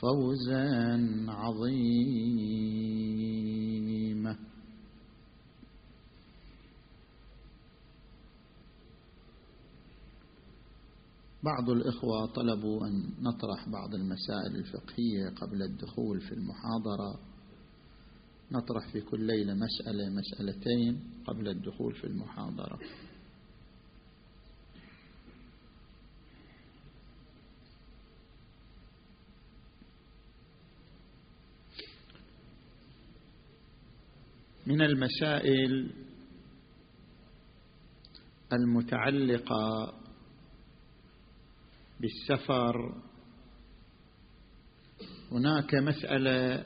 فوزا عظيما. بعض الإخوة طلبوا أن نطرح بعض المسائل الفقهية قبل الدخول في المحاضرة. نطرح في كل ليلة مسألة مسألتين قبل الدخول في المحاضرة. من المسائل المتعلقة بالسفر. هناك مسألة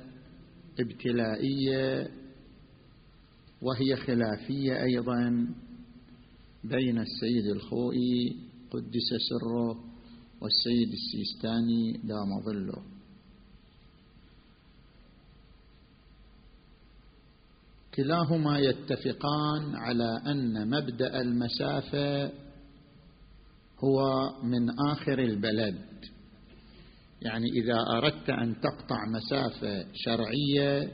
ابتلائية وهي خلافية أيضا بين السيد الخوئي قدس سره والسيد السيستاني دام ظله. كلاهما يتفقان على أن مبدأ المسافة هو من آخر البلد. يعني إذا أردت أن تقطع مسافة شرعية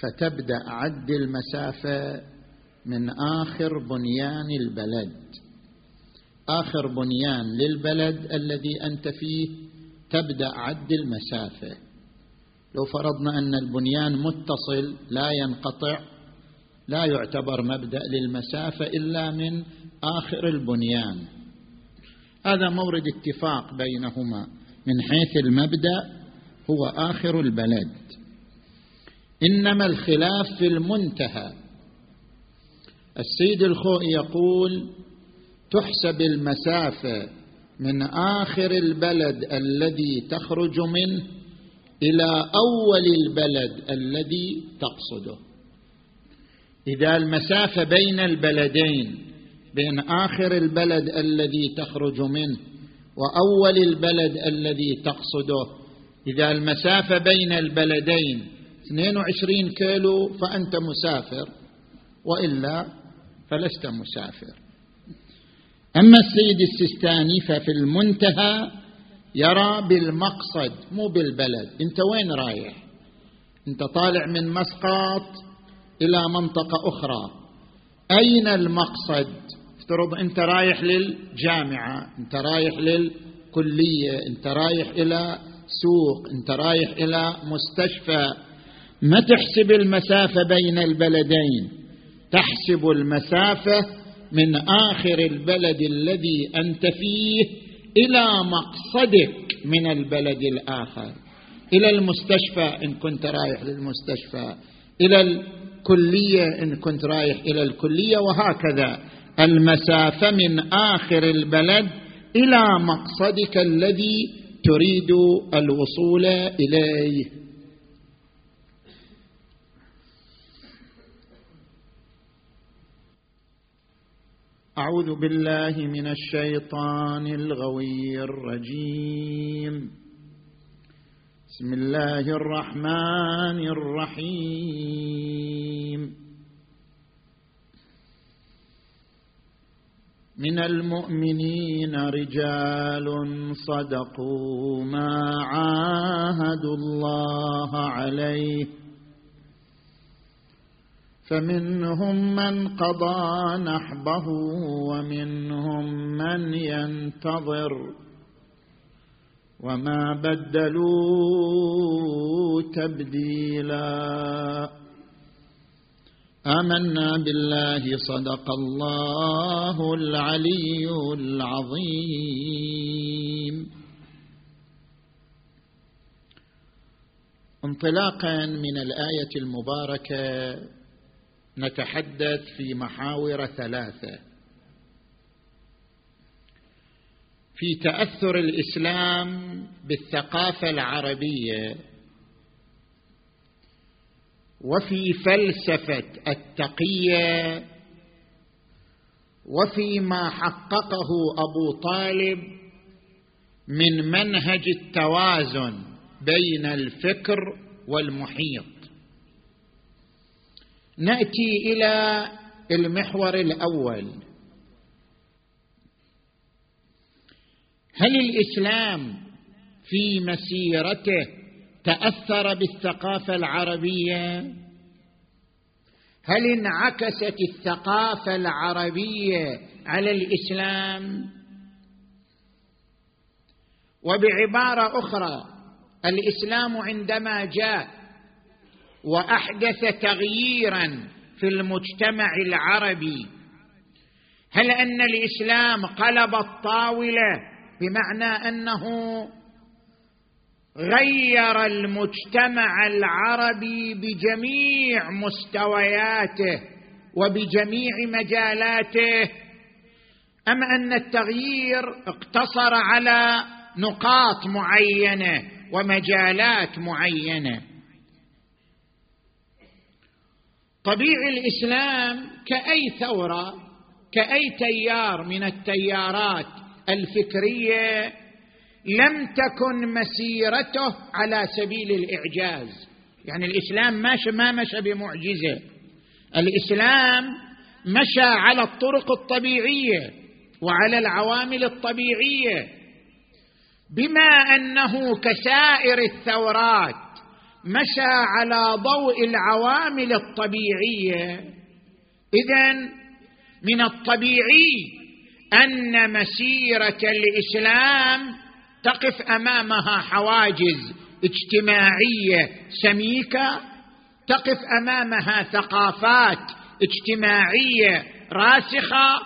فتبدأ عد المسافة من آخر بنيان البلد. آخر بنيان للبلد الذي أنت فيه تبدأ عد المسافة. لو فرضنا أن البنيان متصل لا ينقطع لا يعتبر مبدأ للمسافة إلا من آخر البنيان. هذا مورد اتفاق بينهما من حيث المبدأ هو آخر البلد. إنما الخلاف في المنتهى. السيد الخوئي يقول تحسب المسافة من آخر البلد الذي تخرج منه إلى أول البلد الذي تقصده. إذا المسافه بين البلدين بين آخر البلد الذي تخرج منه وأول البلد الذي تقصده. إذا المسافه بين البلدين 22 كيلو فأنت مسافر وإلا فلست مسافر. أما السيد السيستاني ففي المنتهى يرى بالمقصد مو بالبلد. انت وين رايح؟ انت طالع من مسقط إلى منطقة أخرى. أين المقصد؟ افترض أنت رايح للجامعة أنت رايح للكلية أنت رايح إلى سوق أنت رايح إلى مستشفى. ما تحسب المسافة بين البلدين؟ تحسب المسافة من آخر البلد الذي أنت فيه إلى مقصدك من البلد الآخر. إلى المستشفى إن كنت رايح للمستشفى. إلى الكلية إن كنت رايح إلى الكلية. وهكذا. المسافة من آخر البلد إلى مقصدك الذي تريد الوصول إليه. أعوذ بالله من الشيطان الغوي الرجيم. بسم الله الرحمن الرحيم. من المؤمنين رجال صدقوا ما عاهدوا الله عليه فمنهم من قضى نحبه ومنهم من ينتظر وما بدلوا تبديلا. آمنا بالله صدق الله العلي العظيم. انطلاقا من الآية المباركة نتحدث في محاور ثلاثة. في تأثر الإسلام بالثقافة العربية وفي فلسفة التقية وفيما حققه أبو طالب من منهج التوازن بين الفكر والمحيط. نأتي إلى المحور الأول. هل الإسلام في مسيرته تأثر بالثقافة العربية؟ هل انعكست الثقافة العربية على الإسلام؟ وبعبارة أخرى الإسلام عندما جاء وأحدث تغييرا في المجتمع العربي. هل أن الإسلام قلب الطاولة بمعنى أنه غير المجتمع العربي بجميع مستوياته وبجميع مجالاته أم أن التغيير اقتصر على نقاط معينة ومجالات معينة؟ طبيعي الإسلام كأي ثورة كأي تيار من التيارات الفكرية لم تكن مسيرته على سبيل الإعجاز. يعني الإسلام ما مشى بمعجزة. الإسلام مشى على الطرق الطبيعية وعلى العوامل الطبيعية. بما أنه كسائر الثورات مشى على ضوء العوامل الطبيعية. اذا من الطبيعي أن مسيره الإسلام تقف أمامها حواجز اجتماعية سميكة تقف أمامها ثقافات اجتماعية راسخة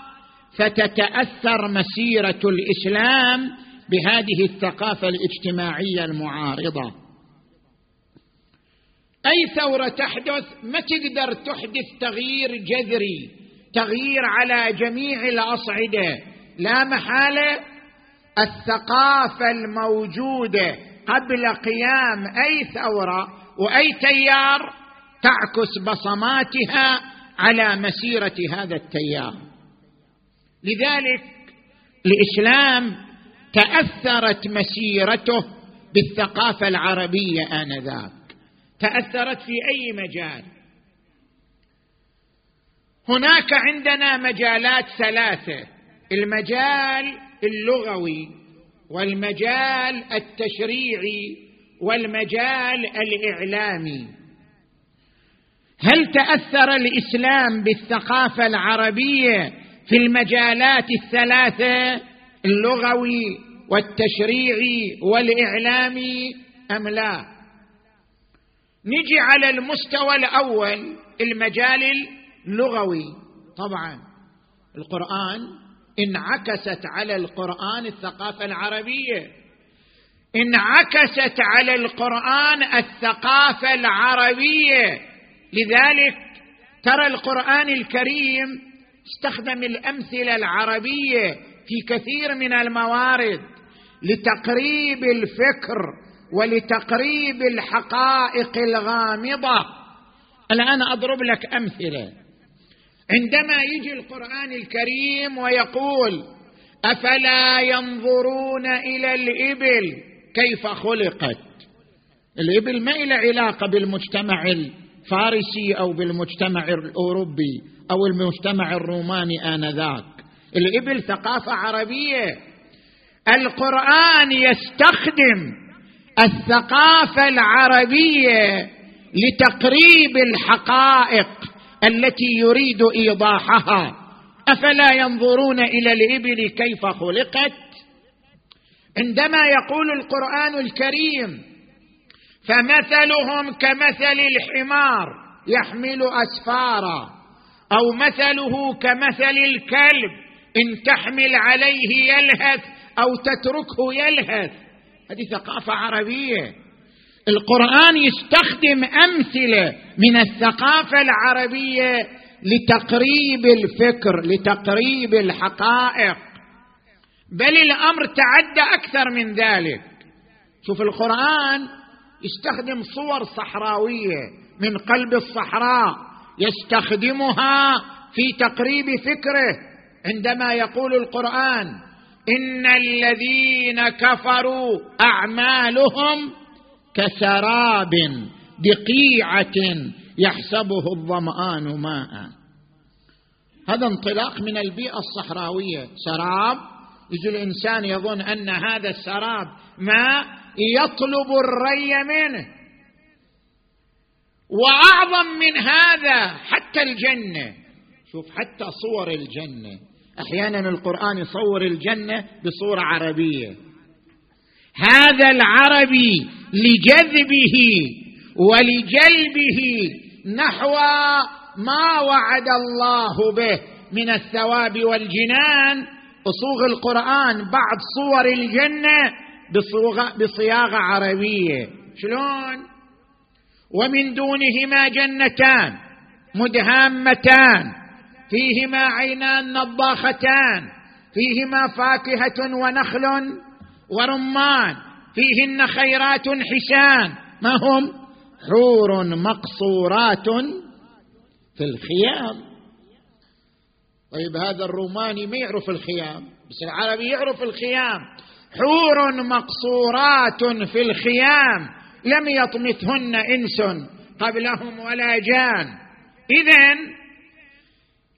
فتتأثر مسيرة الإسلام بهذه الثقافة الاجتماعية المعارضة. أي ثورة تحدث ما تقدر تحدث تغيير جذري تغيير على جميع الأصعدة. لا محالة. الثقافة الموجودة قبل قيام أي ثورة وأي تيار تعكس بصماتها على مسيرة هذا التيار. لذلك الإسلام تأثرت مسيرته بالثقافة العربية آنذاك. تأثرت في أي مجال. هناك عندنا مجالات ثلاثة المجال اللغوي والمجال التشريعي والمجال الإعلامي. هل تأثر الإسلام بالثقافة العربية في المجالات الثلاثة اللغوي والتشريعي والإعلامي أم لا؟ نجي على المستوى الأول المجال اللغوي. طبعا القرآن انعكست على القرآن الثقافة العربية. انعكست على القرآن الثقافة العربية. لذلك ترى القرآن الكريم استخدم الأمثلة العربية في كثير من الموارد لتقريب الفكر ولتقريب الحقائق الغامضة. الآن أضرب لك أمثلة. عندما يجي القرآن الكريم ويقول أفلا ينظرون إلى الإبل كيف خلقت؟ الإبل ما إلى علاقة بالمجتمع الفارسي أو بالمجتمع الأوروبي أو المجتمع الروماني آنذاك. الإبل ثقافة عربية. القرآن يستخدم الثقافة العربية لتقريب الحقائق التي يريد إيضاحها. أفلا ينظرون إلى الإبل كيف خلقت؟ عندما يقول القرآن الكريم فمثلهم كمثل الحمار يحمل أسفارا أو مثله كمثل الكلب إن تحمل عليه يلهث أو تتركه يلهث. هذه ثقافة عربية. القرآن يستخدم أمثلة من الثقافة العربية لتقريب الفكر لتقريب الحقائق. بل الأمر تعدى أكثر من ذلك. شوف القرآن يستخدم صور صحراوية من قلب الصحراء يستخدمها في تقريب فكره عندما يقول القرآن. إن الذين كفروا أعمالهم كسراب بقيعة يحسبه الظمآن ماء. هذا انطلاق من البيئة الصحراوية. سراب يجي الإنسان يظن أن هذا السراب ماء يطلب الري منه. وأعظم من هذا حتى الجنة. شوف حتى صور الجنة. أحيانا القرآن يصور الجنة بصورة عربية. هذا العربي لجذبه ولجلبه نحو ما وعد الله به من الثواب والجنان. أصوغ القرآن بعض صور الجنة بصياغة عربية. شلون؟ ومن دونهما جنتان مدهامتان. فيهما عينان نضاختان فيهما فاكهة ونخل ورمان فيهن خيرات حسان. ما هم؟ حور مقصورات في الخيام. طيب هذا الروماني ما يعرف الخيام بس العربي يعرف الخيام. حور مقصورات في الخيام لم يطمثهن إنس قبلهم ولا جان. اذا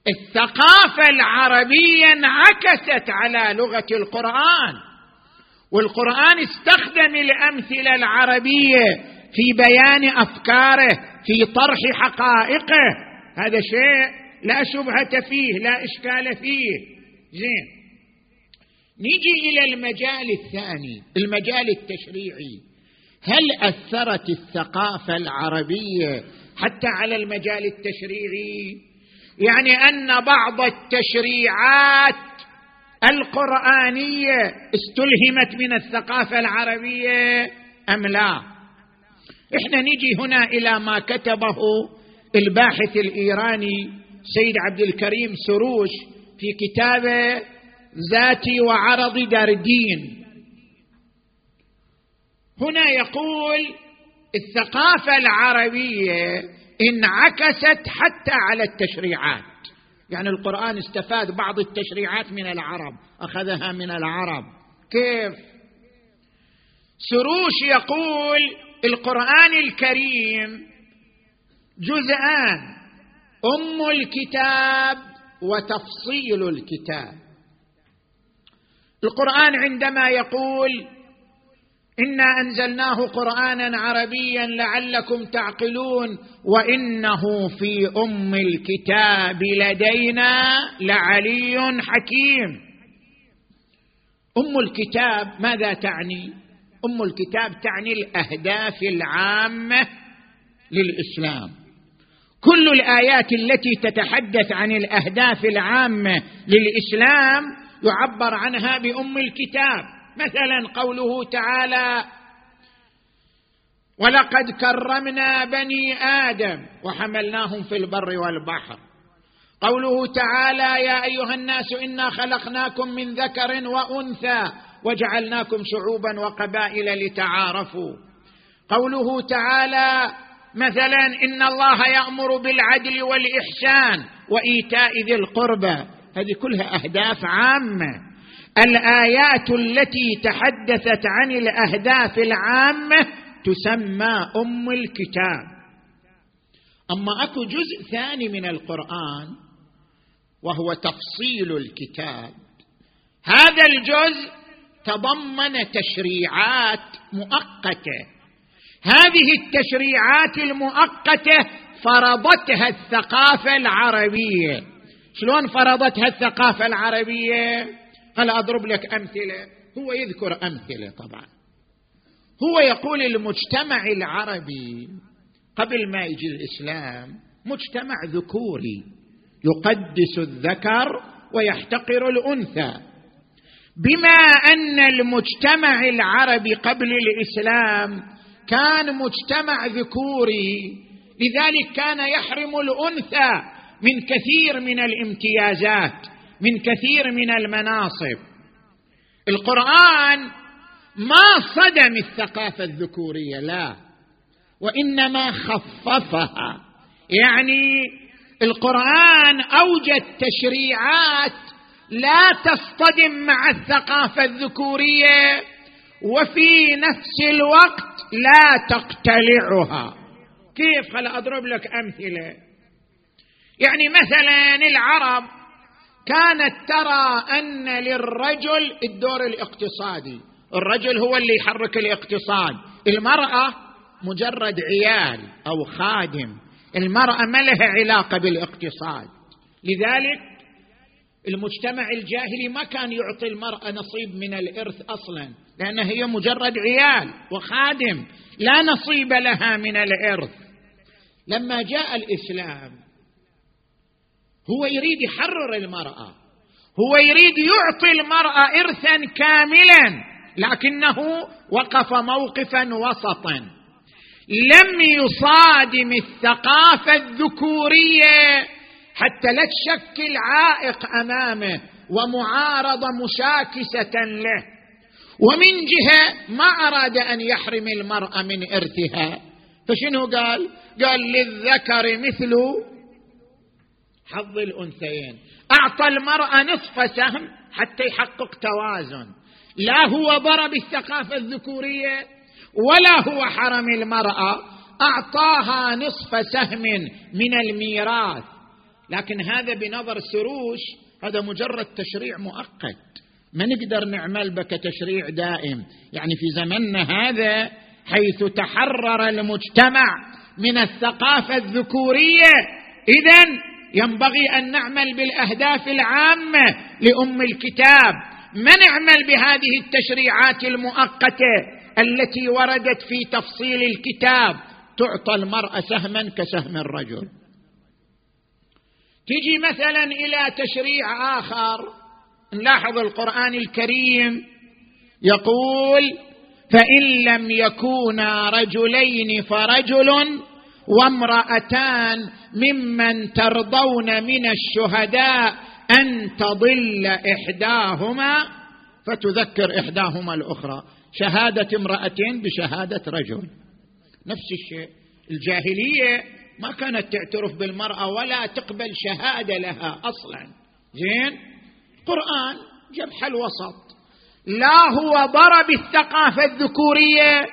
الثقافة العربية انعكست على لغة القرآن. والقرآن استخدم الأمثلة العربية في بيان أفكاره في طرح حقائقه. هذا شيء لا شبهة فيه لا إشكال فيه. زين. نجي إلى المجال الثاني المجال التشريعي. هل أثرت الثقافة العربية حتى على المجال التشريعي؟ يعني أن بعض التشريعات القرآنية استلهمت من الثقافة العربية أم لا؟ إحنا نجي هنا إلى ما كتبه الباحث الإيراني سيد عبد الكريم سروش في كتابه ذاتي وعرض داردين هنا يقول الثقافة العربية انعكست حتى على التشريعات. يعني القرآن استفاد بعض التشريعات من العرب أخذها من العرب. كيف؟ سروش يقول القرآن الكريم جزءان أم الكتاب وتفصيل الكتاب. القرآن عندما يقول إنا أنزلناه قرآنا عربيا لعلكم تعقلون وإنه في أم الكتاب لدينا لعلي حكيم. أم الكتاب ماذا تعني؟ أم الكتاب تعني الأهداف العامة للإسلام. كل الآيات التي تتحدث عن الأهداف العامة للإسلام يعبر عنها بأم الكتاب. مثلا قوله تعالى ولقد كرمنا بني آدم وحملناهم في البر والبحر قوله تعالى يا أيها الناس إنا خلقناكم من ذكر وأنثى وجعلناكم شعوبا وقبائل لتعارفوا قوله تعالى مثلا إن الله يأمر بالعدل والإحسان وإيتاء ذي القربى هذه كلها أهداف عامة. الآيات التي تحدثت عن الأهداف العامة تسمى أم الكتاب. أما أكو جزء ثاني من القرآن وهو تفصيل الكتاب. هذا الجزء تضمن تشريعات مؤقتة. هذه التشريعات المؤقتة فرضتها الثقافة العربية. شلون فرضتها الثقافة العربية؟ هل أضرب لك أمثلة؟ هو يذكر أمثلة طبعا. هو يقول المجتمع العربي قبل ما يجي الإسلام مجتمع ذكوري يقدس الذكر ويحتقر الأنثى. بما أن المجتمع العربي قبل الإسلام كان مجتمع ذكوري لذلك كان يحرم الأنثى من كثير من الامتيازات. من كثير من المناصب. القرآن ما صدم الثقافة الذكورية لا. وإنما خففها. يعني القرآن اوجد تشريعات لا تصطدم مع الثقافة الذكورية وفي نفس الوقت لا تقتلعها. كيف؟ خل أضرب لك أمثلة. يعني مثلا العرب كانت ترى أن للرجل الدور الاقتصادي الرجل هو اللي يحرك الاقتصاد. المرأة مجرد عيال أو خادم. المرأة ما لها علاقة بالاقتصاد. لذلك المجتمع الجاهلي ما كان يعطي المرأة نصيب من الإرث أصلا لانها هي مجرد عيال وخادم لا نصيب لها من الإرث. لما جاء الإسلام هو يريد يحرر المرأة. هو يريد يعطي المرأة ارثا كاملا لكنه وقف موقفا وسطا. لم يصادم الثقافة الذكورية حتى لا تشكل عائق أمامه ومعارضة مشاكسة له. ومن جهة ما أراد أن يحرم المرأة من إرثها. فشنو قال؟ قال للذكر مثل حظ الأنثيين. أعطى المراه نصف سهم حتى يحقق توازن. لا هو ضرب الثقافه الذكورية ولا هو حرم المرأة. أعطاها نصف سهم من الميراث. لكن هذا بنظر سروش هذا مجرد تشريع مؤقت. ما نقدر نعمل بك تشريع دائم. يعني في زمننا هذا حيث تحرر المجتمع من الثقافة الذكورية اذا ينبغي أن نعمل بالأهداف العامة لأم الكتاب. ما نعمل بهذه التشريعات المؤقتة التي وردت في تفصيل الكتاب؟ تعطى المرأة سهما كسهم الرجل. تجي مثلا إلى تشريع آخر. نلاحظ القرآن الكريم يقول فإن لم يكونا رجلين فرجل وامرأتان ممن ترضون من الشهداء أن تضل إحداهما فتذكر إحداهما الأخرى. شهادة امرأتين بشهادة رجل. نفس الشيء. الجاهلية ما كانت تعترف بالمرأة ولا تقبل شهادة لها أصلا. زين؟ القرآن جاب حل وسط. لا هو ضرب الثقافة الذكورية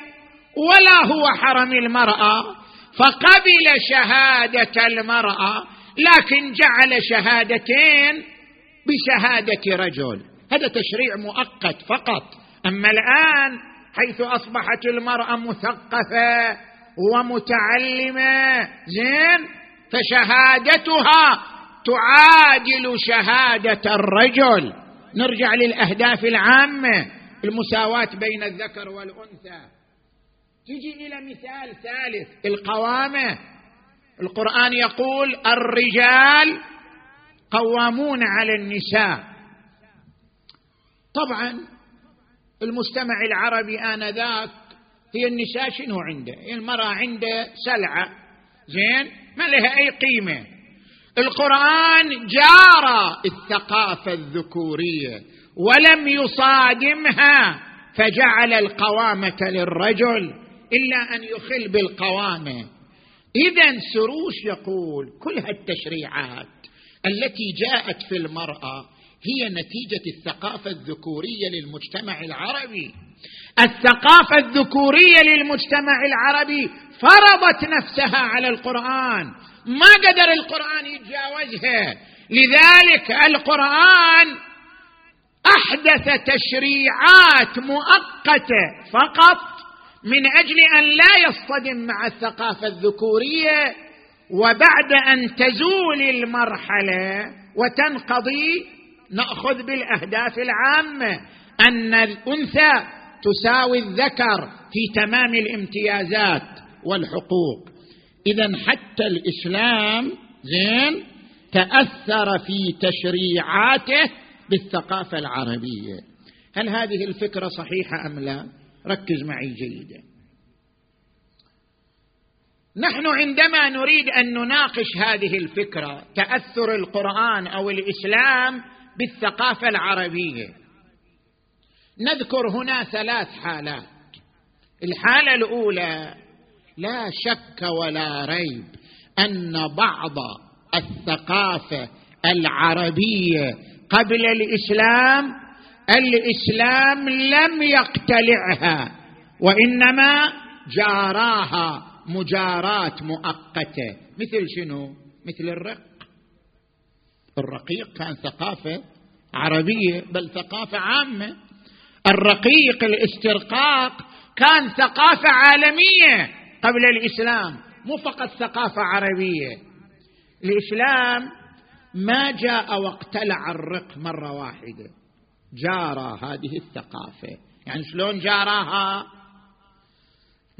ولا هو حرم المرأة. فقبل شهادة المرأة لكن جعل شهادتين بشهادة رجل. هذا تشريع مؤقت فقط. أما الآن حيث أصبحت المرأة مثقفة ومتعلمة زين فشهادتها تعادل شهادة الرجل. نرجع للأهداف العامة المساواة بين الذكر والأنثى. تجي إلى مثال ثالث القوامة. القرآن يقول الرجال قوامون على النساء. طبعا المجتمع العربي آنذاك هي النساء شنو عنده؟ المرأة عنده سلعة. زين؟ ما لها أي قيمة. القرآن جارى الثقافة الذكورية ولم يصادمها فجعل القوامة للرجل. إلا أن يخل بالقوامة. إذا سروش يقول كل هالتشريعات التي جاءت في المرأة هي نتيجة الثقافة الذكورية للمجتمع العربي. الثقافة الذكورية للمجتمع العربي فرضت نفسها على القرآن. ما قدر القرآن يتجاوزها لذلك القرآن أحدث تشريعات مؤقتة فقط من أجل أن لا يصطدم مع الثقافة الذكورية وبعد أن تزول المرحلة وتنقضي نأخذ بالأهداف العامة. أن الأنثى تساوي الذكر في تمام الامتيازات والحقوق. إذا حتى الإسلام زين تأثر في تشريعاته بالثقافة العربية. هل هذه الفكرة صحيحة أم لا؟ ركز معي جيدا. نحن عندما نريد أن نناقش هذه الفكرة تأثر القرآن أو الإسلام بالثقافة العربية. نذكر هنا ثلاث حالات. الحالة الأولى لا شك ولا ريب أن بعض الثقافة العربية قبل الإسلام الإسلام لم يقتلعها وإنما جاراها مجارات مؤقتة. مثل شنو؟ مثل الرق. الرقيق كان ثقافة عربية بل ثقافة عامة. الرقيق الاسترقاق كان ثقافة عالمية قبل الإسلام مو فقط ثقافة عربية. الإسلام ما جاء واقتلع الرق مرة واحدة. جارى هذه الثقافة. يعني شلون جاراها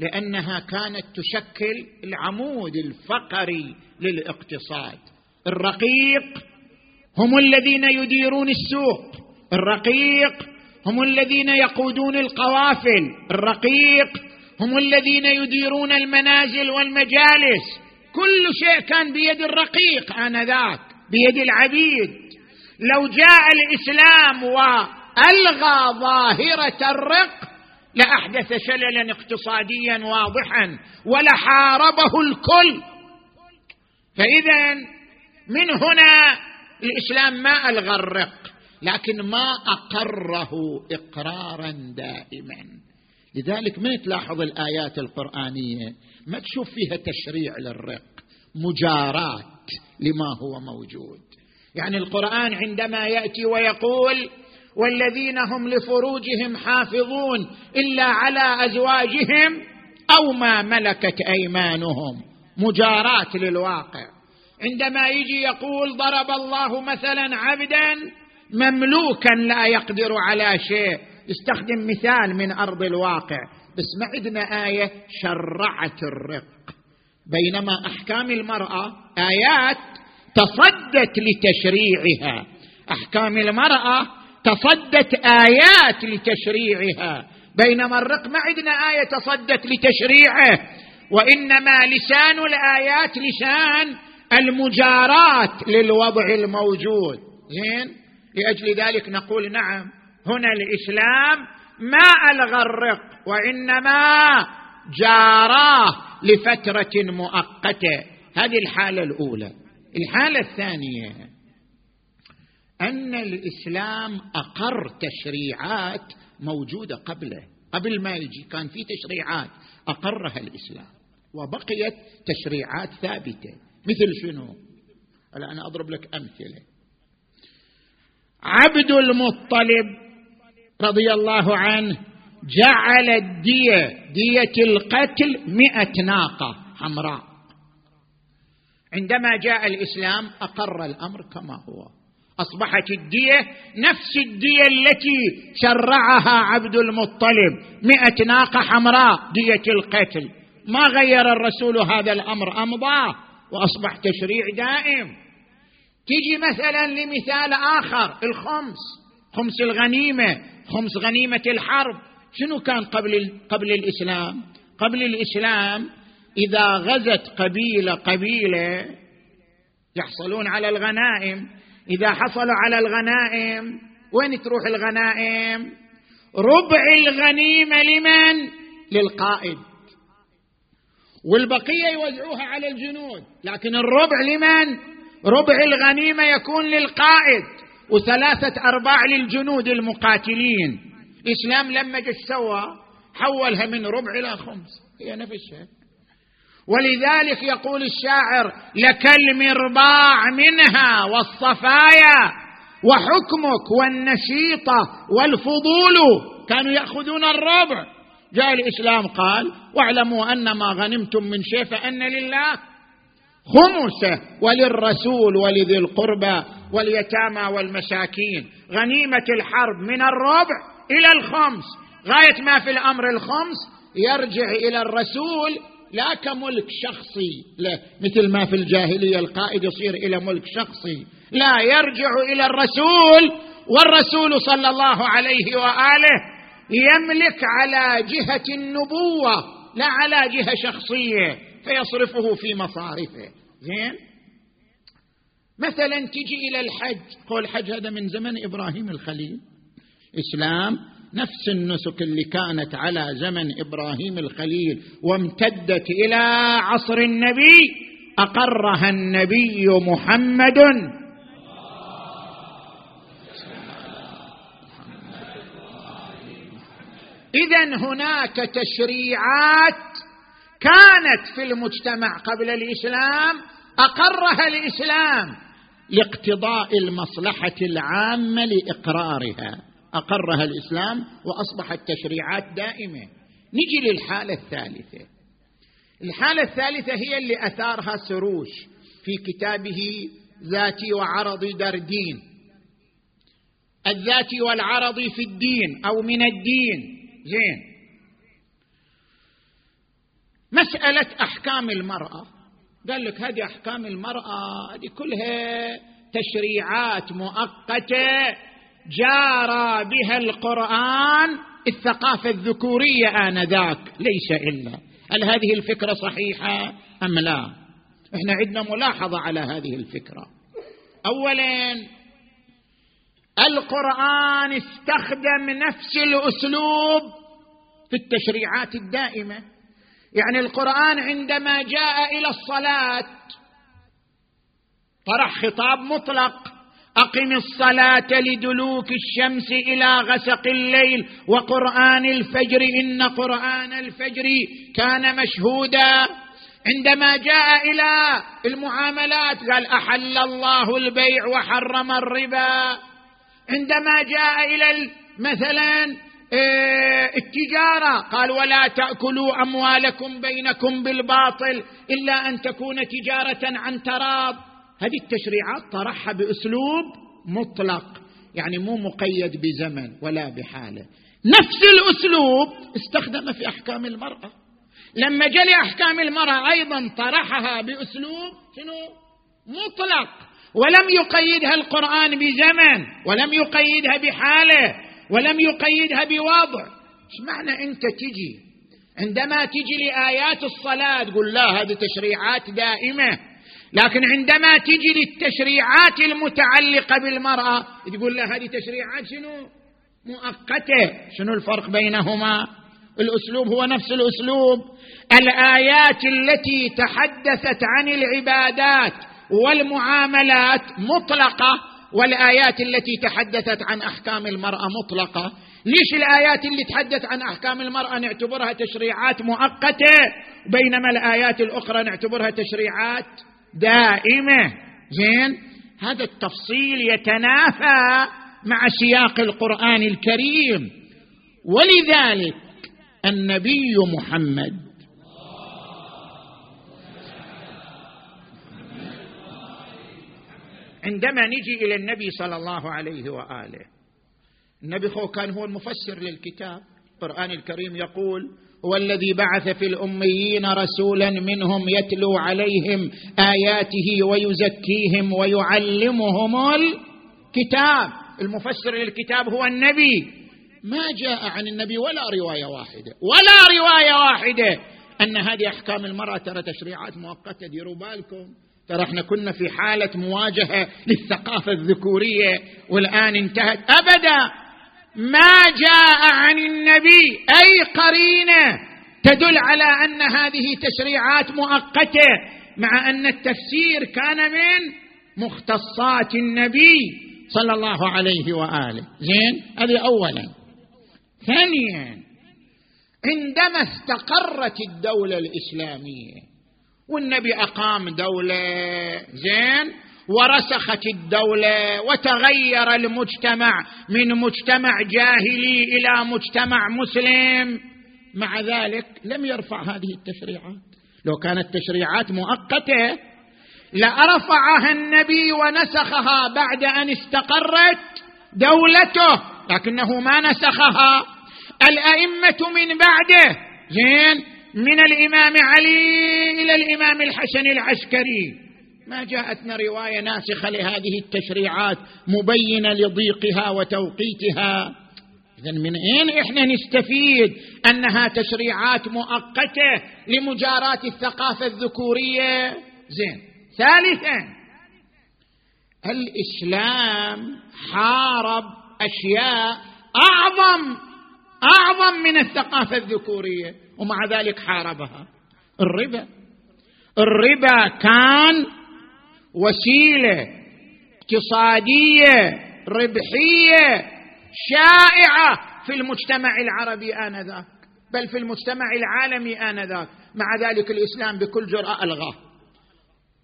لأنها كانت تشكل العمود الفقري للاقتصاد. الرقيق هم الذين يديرون السوق. الرقيق هم الذين يقودون القوافل. الرقيق هم الذين يديرون المنازل والمجالس. كل شيء كان بيد الرقيق آنذاك بيد العبيد. لو جاء الإسلام وألغى ظاهرة الرق لأحدث شللا اقتصاديا واضحا ولحاربه الكل. فاذا من هنا الإسلام ما ألغى الرق لكن ما أقره اقرارا دائما. لذلك من تلاحظ الآيات القرآنية؟ ما تشوف فيها تشريع للرق مجارات لما هو موجود. يعني القرآن عندما يأتي ويقول والذين هم لفروجهم حافظون إلا على أزواجهم أو ما ملكت أيمانهم. مجارات للواقع. عندما يجي يقول ضرب الله مثلا عبدا مملوكا لا يقدر على شيء. يستخدم مثال من أرض الواقع. بس ما عندنا آية شرعت الرق. بينما أحكام المرأة آيات تصدت لتشريعها. أحكام المرأة تصدت آيات لتشريعها. بينما الرق ما عندنا آية تصدت لتشريعه. وإنما لسان الآيات لسان المجارات للوضع الموجود. زين؟ لأجل ذلك نقول نعم هنا الإسلام ما ألغى الرق وإنما جاراه لفترة مؤقتة. هذه الحالة الأولى. الحالة الثانية أن الإسلام أقر تشريعات موجودة قبله. قبل ما يجي كان في تشريعات أقرها الإسلام وبقيت تشريعات ثابتة. مثل شنو؟ الان أضرب لك أمثلة. عبد المطلب رضي الله عنه جعل الدية دية القتل مئة ناقة حمراء. عندما جاء الإسلام أقر الأمر كما هو. أصبحت الدية نفس الدية التي شرعها عبد المطلب. مئة ناقة حمراء دية القتل. ما غير الرسول هذا الأمر أمضاه وأصبح تشريع دائم. تيجي مثلا لمثال آخر الخمس. خمس الغنيمة خمس غنيمة الحرب. شنو كان قبل قبل الإسلام؟ قبل الإسلام إذا غزت قبيلة قبيلة يحصلون على الغنائم. إذا حصلوا على الغنائم وين تروح الغنائم؟ ربع الغنيمة لمن؟ للقائد. والبقية يوزعوها على الجنود لكن الربع لمن؟ ربع الغنيمة يكون للقائد وثلاثة أرباع للجنود المقاتلين. الإسلام لما جه سوى حولها من ربع إلى خمس. هي نفسها. ولذلك يقول الشاعر لك المرباع منها والصفايا وحكمك والنشيطة والفضول كانوا يأخذون الربع. جاء الإسلام قال واعلموا أن ما غنمتم من شيء فأن لله خمسه وللرسول ولذي القربى واليتامى والمساكين. غنيمة الحرب من الربع إلى الخمس. غاية ما في الأمر الخمس يرجع إلى الرسول لا كملك شخصي. لا مثل ما في الجاهلية القائد يصير إلى ملك شخصي. لا يرجع إلى الرسول والرسول صلى الله عليه وآله يملك على جهة النبوة لا على جهة شخصية فيصرفه في مصارفه. زين؟ مثلا تجي إلى الحج. قول الحج هذا من زمن إبراهيم الخليل. إسلام نفس النسك اللي كانت على زمن إبراهيم الخليل وامتدت إلى عصر النبي أقرها النبي محمد. اذا هناك تشريعات كانت في المجتمع قبل الإسلام أقرها الإسلام لاقتضاء المصلحة العامة لإقرارها. أقرها الإسلام وأصبحت تشريعات دائمة. نجي للحالة الثالثة. الحالة الثالثة هي اللي أثارها سروش في كتابه ذاتي وعرضي دردين الذاتي والعرضي في الدين أو من الدين. زين. مسألة أحكام المرأة. قال لك هذه أحكام المرأة هذه كلها تشريعات مؤقتة جارى بها القرآن الثقافة الذكورية آنذاك ليس إلا. هل هذه الفكرة صحيحة أم لا؟ إحنا عندنا ملاحظة على هذه الفكرة. اولا القرآن استخدم نفس الأسلوب في التشريعات الدائمة. يعني القرآن عندما جاء إلى الصلاة طرح خطاب مطلق أقم الصلاة لدلوك الشمس إلى غسق الليل وقرآن الفجر إن قرآن الفجر كان مشهودا. عندما جاء إلى المعاملات قال أحل الله البيع وحرم الربا. عندما جاء إلى مثلا آه، التجارة قال ولا تأكلوا أموالكم بينكم بالباطل إلا أن تكون تجارة عن تراض هذه التشريعات طرحها بأسلوب مطلق يعني مو مقيد بزمن ولا بحالة. نفس الأسلوب استخدم في أحكام المرأة. لما جلي أحكام المرأة أيضا طرحها بأسلوب شنو؟ مطلق. ولم يقيدها القرآن بزمن ولم يقيدها بحالة ولم يقيدها بوضع. إيش معنى أنت تجي؟ عندما تجي لآيات الصلاة تقول لا هذه تشريعات دائمة. لكن عندما تجي للتشريعات المتعلقة بالمرأة تقول لها هذه تشريعات شنو؟ مؤقتة. شنو الفرق بينهما؟ الأسلوب هو نفس الأسلوب. الآيات التي تحدثت عن العبادات والمعاملات مطلقة والآيات التي تحدثت عن أحكام المرأة مطلقة. ليش الآيات اللي تحدث عن أحكام المرأة نعتبرها تشريعات مؤقتة؟ بينما الآيات الأخرى نعتبرها تشريعات دائمة. زين؟ هذا التفصيل يتنافى مع سياق القرآن الكريم. ولذلك النبي محمد عندما نجي إلى النبي صلى الله عليه وآله النبي هو كان هو المفسر للكتاب. القرآن الكريم يقول هو الذي بعث في الأميين رسولا منهم يتلو عليهم آياته ويزكيهم ويعلمهم الكتاب. المفسر للكتاب هو النبي. ما جاء عن النبي ولا رواية واحدة ولا رواية واحدة. أن هذه أحكام المرأة ترى تشريعات مؤقتة ديروا بالكم. ترى إحنا كنا في حالة مواجهة للثقافة الذكورية والآن انتهت. ابدا. ما جاء عن النبي أي قرينة تدل على أن هذه تشريعات مؤقتة مع أن التفسير كان من مختصات النبي صلى الله عليه وآله. زين؟ هذه اولا. ثانيا عندما استقرت الدولة الإسلامية والنبي أقام دولة زين؟ ورسخت الدولة وتغير المجتمع من مجتمع جاهلي إلى مجتمع مسلم. مع ذلك لم يرفع هذه التشريعات. لو كانت تشريعات مؤقتة لأرفعها النبي ونسخها بعد أن استقرت دولته لكنه ما نسخها. الأئمة من بعده زين من الإمام علي إلى الإمام الحسن العسكري. ما جاءتنا رواية ناسخة لهذه التشريعات مبينة لضيقها وتوقيتها. اذا من أين إحنا نستفيد أنها تشريعات مؤقتة لمجاراه الثقافة الذكورية؟ زين. ثالثا الإسلام حارب أشياء أعظم أعظم من الثقافة الذكورية ومع ذلك حاربها. الربا. الربا كان وسيلة اقتصادية ربحية شائعة في المجتمع العربي آنذاك بل في المجتمع العالمي آنذاك. مع ذلك الإسلام بكل جرأة الغاه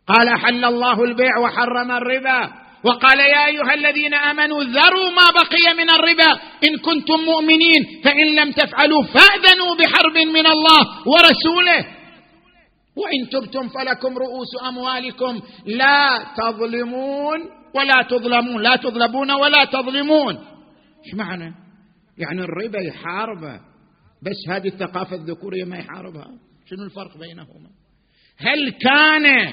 قال أحل الله البيع وحرم الربا. وقال يا أيها الذين آمنوا ذروا ما بقي من الربا. إن كنتم مؤمنين فإن لم تفعلوا فأذنوا بحرب من الله ورسوله. وإن تبتم فلكم رؤوس أموالكم لا تظلمون ولا تظلمون لا تظلمون ولا تظلمون. إيش معنى؟ يعني الربا يحاربه بس هذه الثقافة الذكورية ما يحاربها. شنو الفرق بينهما؟ هل كان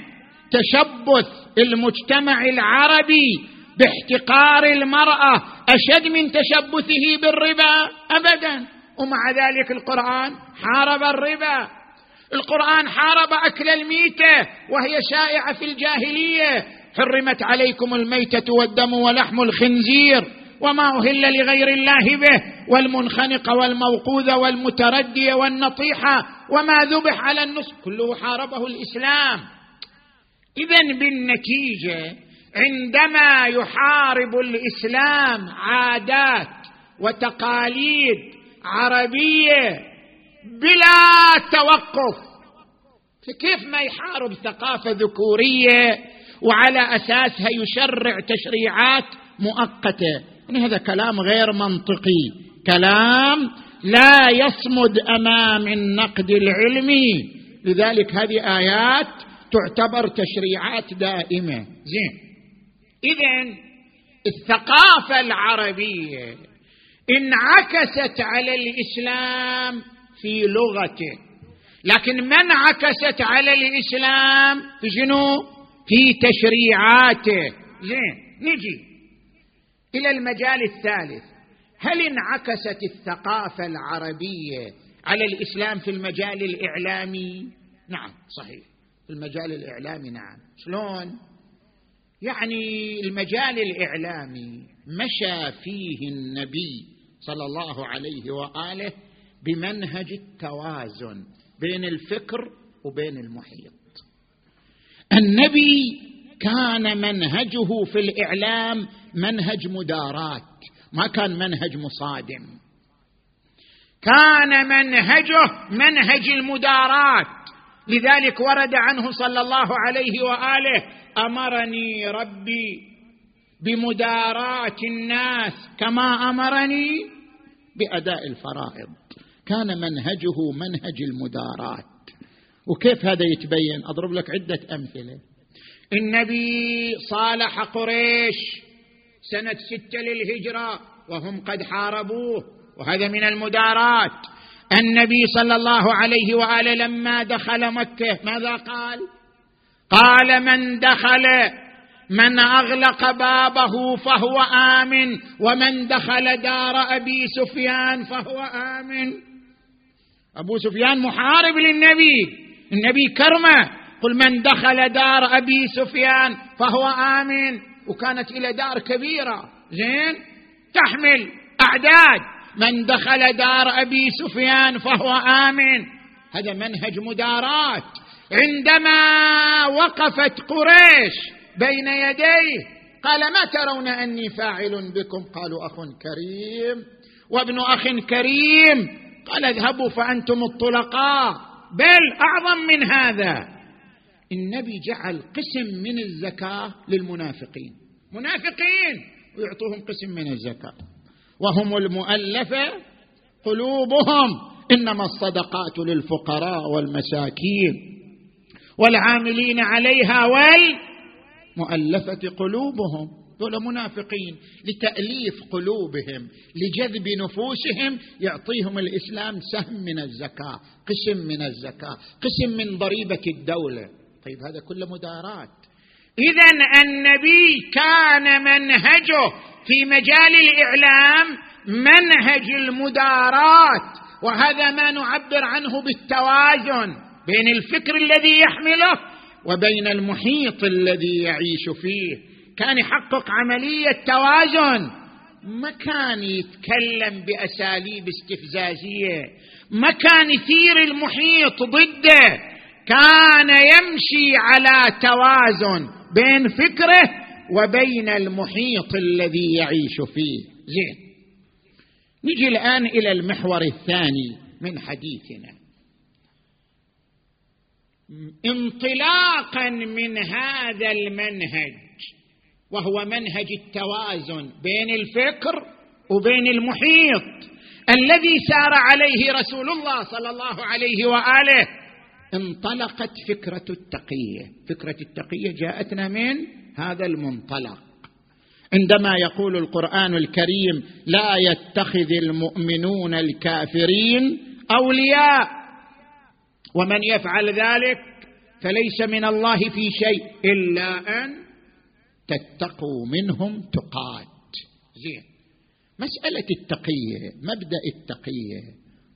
تشبث المجتمع العربي باحتقار المرأة أشد من تشبثه بالربا؟ ابدا. ومع ذلك القرآن حارب الربا. القرآن حارب أكل الميتة وهي شائعة في الجاهلية. حرمت عليكم الميتة والدم ولحم الخنزير وما أهل لغير الله به والمنخنقه والموقوذه والمترديه والنطيحه وما ذبح على النصب كله حاربه الإسلام. اذا بالنتيجة عندما يحارب الإسلام عادات وتقاليد عربية بلا توقف. فكيف ما يحارب ثقافة ذكورية وعلى أساسها يشرع تشريعات مؤقتة؟ يعني هذا كلام غير منطقي. كلام لا يصمد أمام النقد العلمي. لذلك هذه آيات تعتبر تشريعات دائمة. زين. اذا الثقافة العربية انعكست على الإسلام في لغته لكن ما انعكست على الإسلام؟ في شنو؟ في تشريعاته. زين نجي إلى المجال الثالث. هل انعكست الثقافة العربية على الإسلام في المجال الإعلامي؟ نعم صحيح. في المجال الإعلامي نعم. شلون؟ يعني المجال الإعلامي مشى فيه النبي صلى الله عليه وآله بمنهج التوازن بين الفكر وبين المحيط. النبي كان منهجه في الإعلام منهج مدارات ما كان منهج مصادم. كان منهجه منهج المدارات لذلك ورد عنه صلى الله عليه وآله أمرني ربي بمداراه الناس كما أمرني بأداء الفرائض. كان منهجه منهج المدارات. وكيف هذا يتبين؟ أضرب لك عدة أمثلة. النبي صالح قريش سنة ستة للهجرة وهم قد حاربوه وهذا من المدارات. النبي صلى الله عليه وآله لما دخل مكة ماذا قال؟ قال من دخل من أغلق بابه فهو آمن ومن دخل دار أبي سفيان فهو آمن. أبو سفيان محارب للنبي. النبي كرمه. قل من دخل دار أبي سفيان فهو آمن. وكانت إلى دار كبيرة. زين؟ تحمل أعداد. من دخل دار أبي سفيان فهو آمن. هذا منهج مدارات. عندما وقفت قريش بين يديه قال ما ترون أني فاعل بكم؟ قالوا أخ كريم. وابن أخ كريم. قال اذهبوا فأنتم الطلقاء بل أعظم من هذا. النبي جعل قسم من الزكاة للمنافقين. منافقين ويعطوهم قسم من الزكاة. وهم المؤلفة قلوبهم إنما الصدقات للفقراء والمساكين. والعاملين عليها والمؤلفة قلوبهم. هذول منافقين لتأليف قلوبهم لجذب نفوسهم يعطيهم الإسلام سهم من الزكاة قسم من الزكاة قسم من ضريبة الدولة. طيب هذا كله مدارات. إذا النبي كان منهجه في مجال الإعلام منهج المدارات وهذا ما نعبر عنه بالتوازن بين الفكر الذي يحمله وبين المحيط الذي يعيش فيه. كان يحقق عملية توازن. ما كان يتكلم بأساليب استفزازية. ما كان يثير المحيط ضده. كان يمشي على توازن بين فكره وبين المحيط الذي يعيش فيه. زين. نجي الآن إلى المحور الثاني من حديثنا. انطلاقا من هذا المنهج. وهو منهج التوازن بين الفكر وبين المحيط الذي سار عليه رسول الله صلى الله عليه وآله. انطلقت فكرة التقية. فكرة التقية جاءتنا من هذا المنطلق. عندما يقول القرآن الكريم لا يتخذ المؤمنون الكافرين أولياء ومن يفعل ذلك فليس من الله في شيء إلا أن تتقوا منهم تقات. زين. مسألة التقية مبدأ التقية.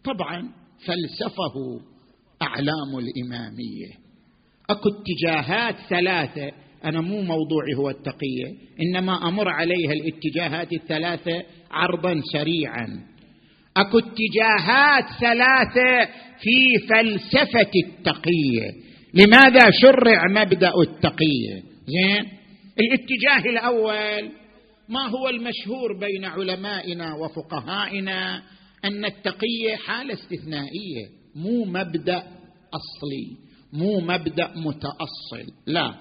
طبعا فلسفه أعلام الإمامية. أكو اتجاهات ثلاثة أنا مو موضوعي هو التقية إنما أمر عليها الاتجاهات الثلاثة عرضا سريعا. أكو اتجاهات ثلاثة في فلسفة التقية. لماذا شرع مبدأ التقية؟ زين. الاتجاه الأول ما هو المشهور بين علمائنا وفقهائنا أن التقيه حالة استثنائية مو مبدأ أصلي مو مبدأ متأصل لا.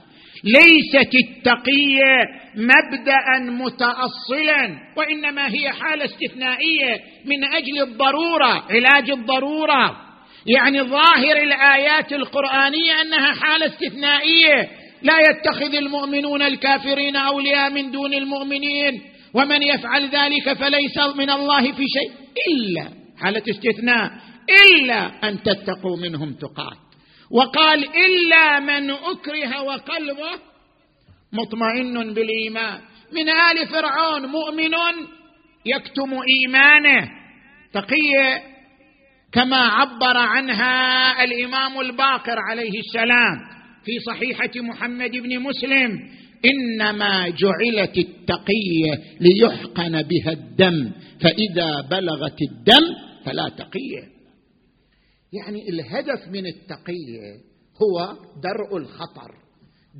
ليست التقيه مبدا متاصلا وإنما هي حالة استثنائية من أجل الضرورة علاج الضرورة. يعني ظاهر الآيات القرآنية أنها حالة استثنائية لا يتخذ المؤمنون الكافرين أولياء من دون المؤمنين. ومن يفعل ذلك فليس من الله في شيء إلا حالة استثناء إلا أن تتقوا منهم تقات. وقال إلا من أكره وقلبه مطمئن بالإيمان. من آل فرعون مؤمن يكتم إيمانه. تقية كما عبر عنها الإمام الباقر عليه السلام. في صحيحة محمد بن مسلم إنما جعلت التقيه ليحقن بها الدم فإذا بلغت الدم فلا تقيه يعني الهدف من التقيه هو درء الخطر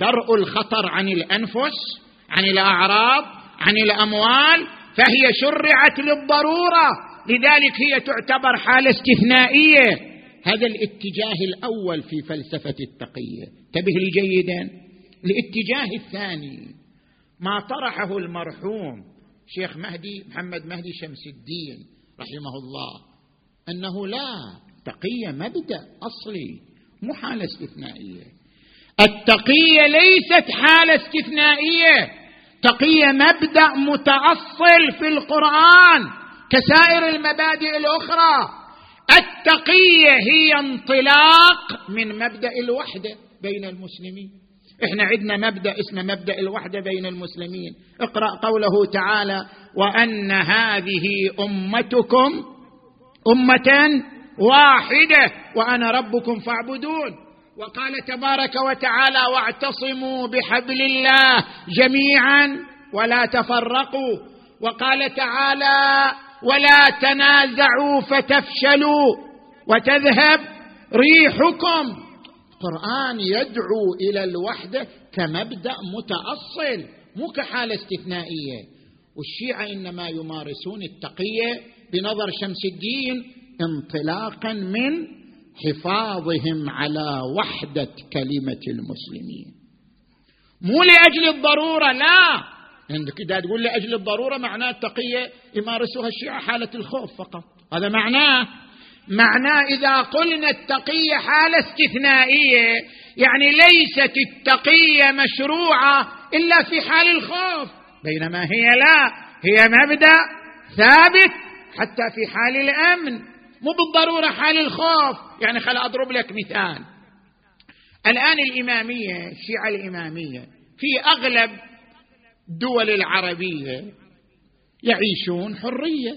درء الخطر عن الأنفس عن الأعراض عن الأموال فهي شرعت للضرورة لذلك هي تعتبر حالة استثنائية. هذا الاتجاه الأول في فلسفة التقيه انتبه لي جيدا. الاتجاه الثاني ما طرحه المرحوم شيخ مهدي محمد مهدي شمس الدين رحمه الله أنه لا التقية مبدأ أصلي مو حالة استثنائية. التقية ليست حالة استثنائية تقية مبدأ متأصل في القرآن كسائر المبادئ الأخرى. التقية هي انطلاق من مبدأ الوحدة بين المسلمين. إحنا عندنا مبدأ اسمه مبدأ الوحدة بين المسلمين. اقرأ قوله تعالى وأن هذه أمتكم أمة واحدة وأنا ربكم فاعبدون. وقال تبارك وتعالى واعتصموا بحبل الله جميعا ولا تفرقوا. وقال تعالى ولا تنازعوا فتفشلوا وتذهب ريحكم. القرآن يدعو إلى الوحده كمبدأ متأصل مو كحالة استثنائية. والشيعة إنما يمارسون التقية بنظر شمس الدين انطلاقا من حفاظهم على وحدة كلمة المسلمين. مو لأجل الضرورة لا. عندك. إذا تقول لاجل الضرورة معناه التقية يمارسوها الشيعة حالة الخوف فقط. هذا معناه. معناه إذا قلنا التقية حالة استثنائية يعني ليست التقية مشروعة إلا في حال الخوف. بينما هي لا. هي مبدأ ثابت حتى في حال الأمن مو بالضرورة حال الخوف. يعني خل أضرب لك مثال. الآن الإمامية الشيعة الإمامية في أغلب الدول العربية يعيشون حرية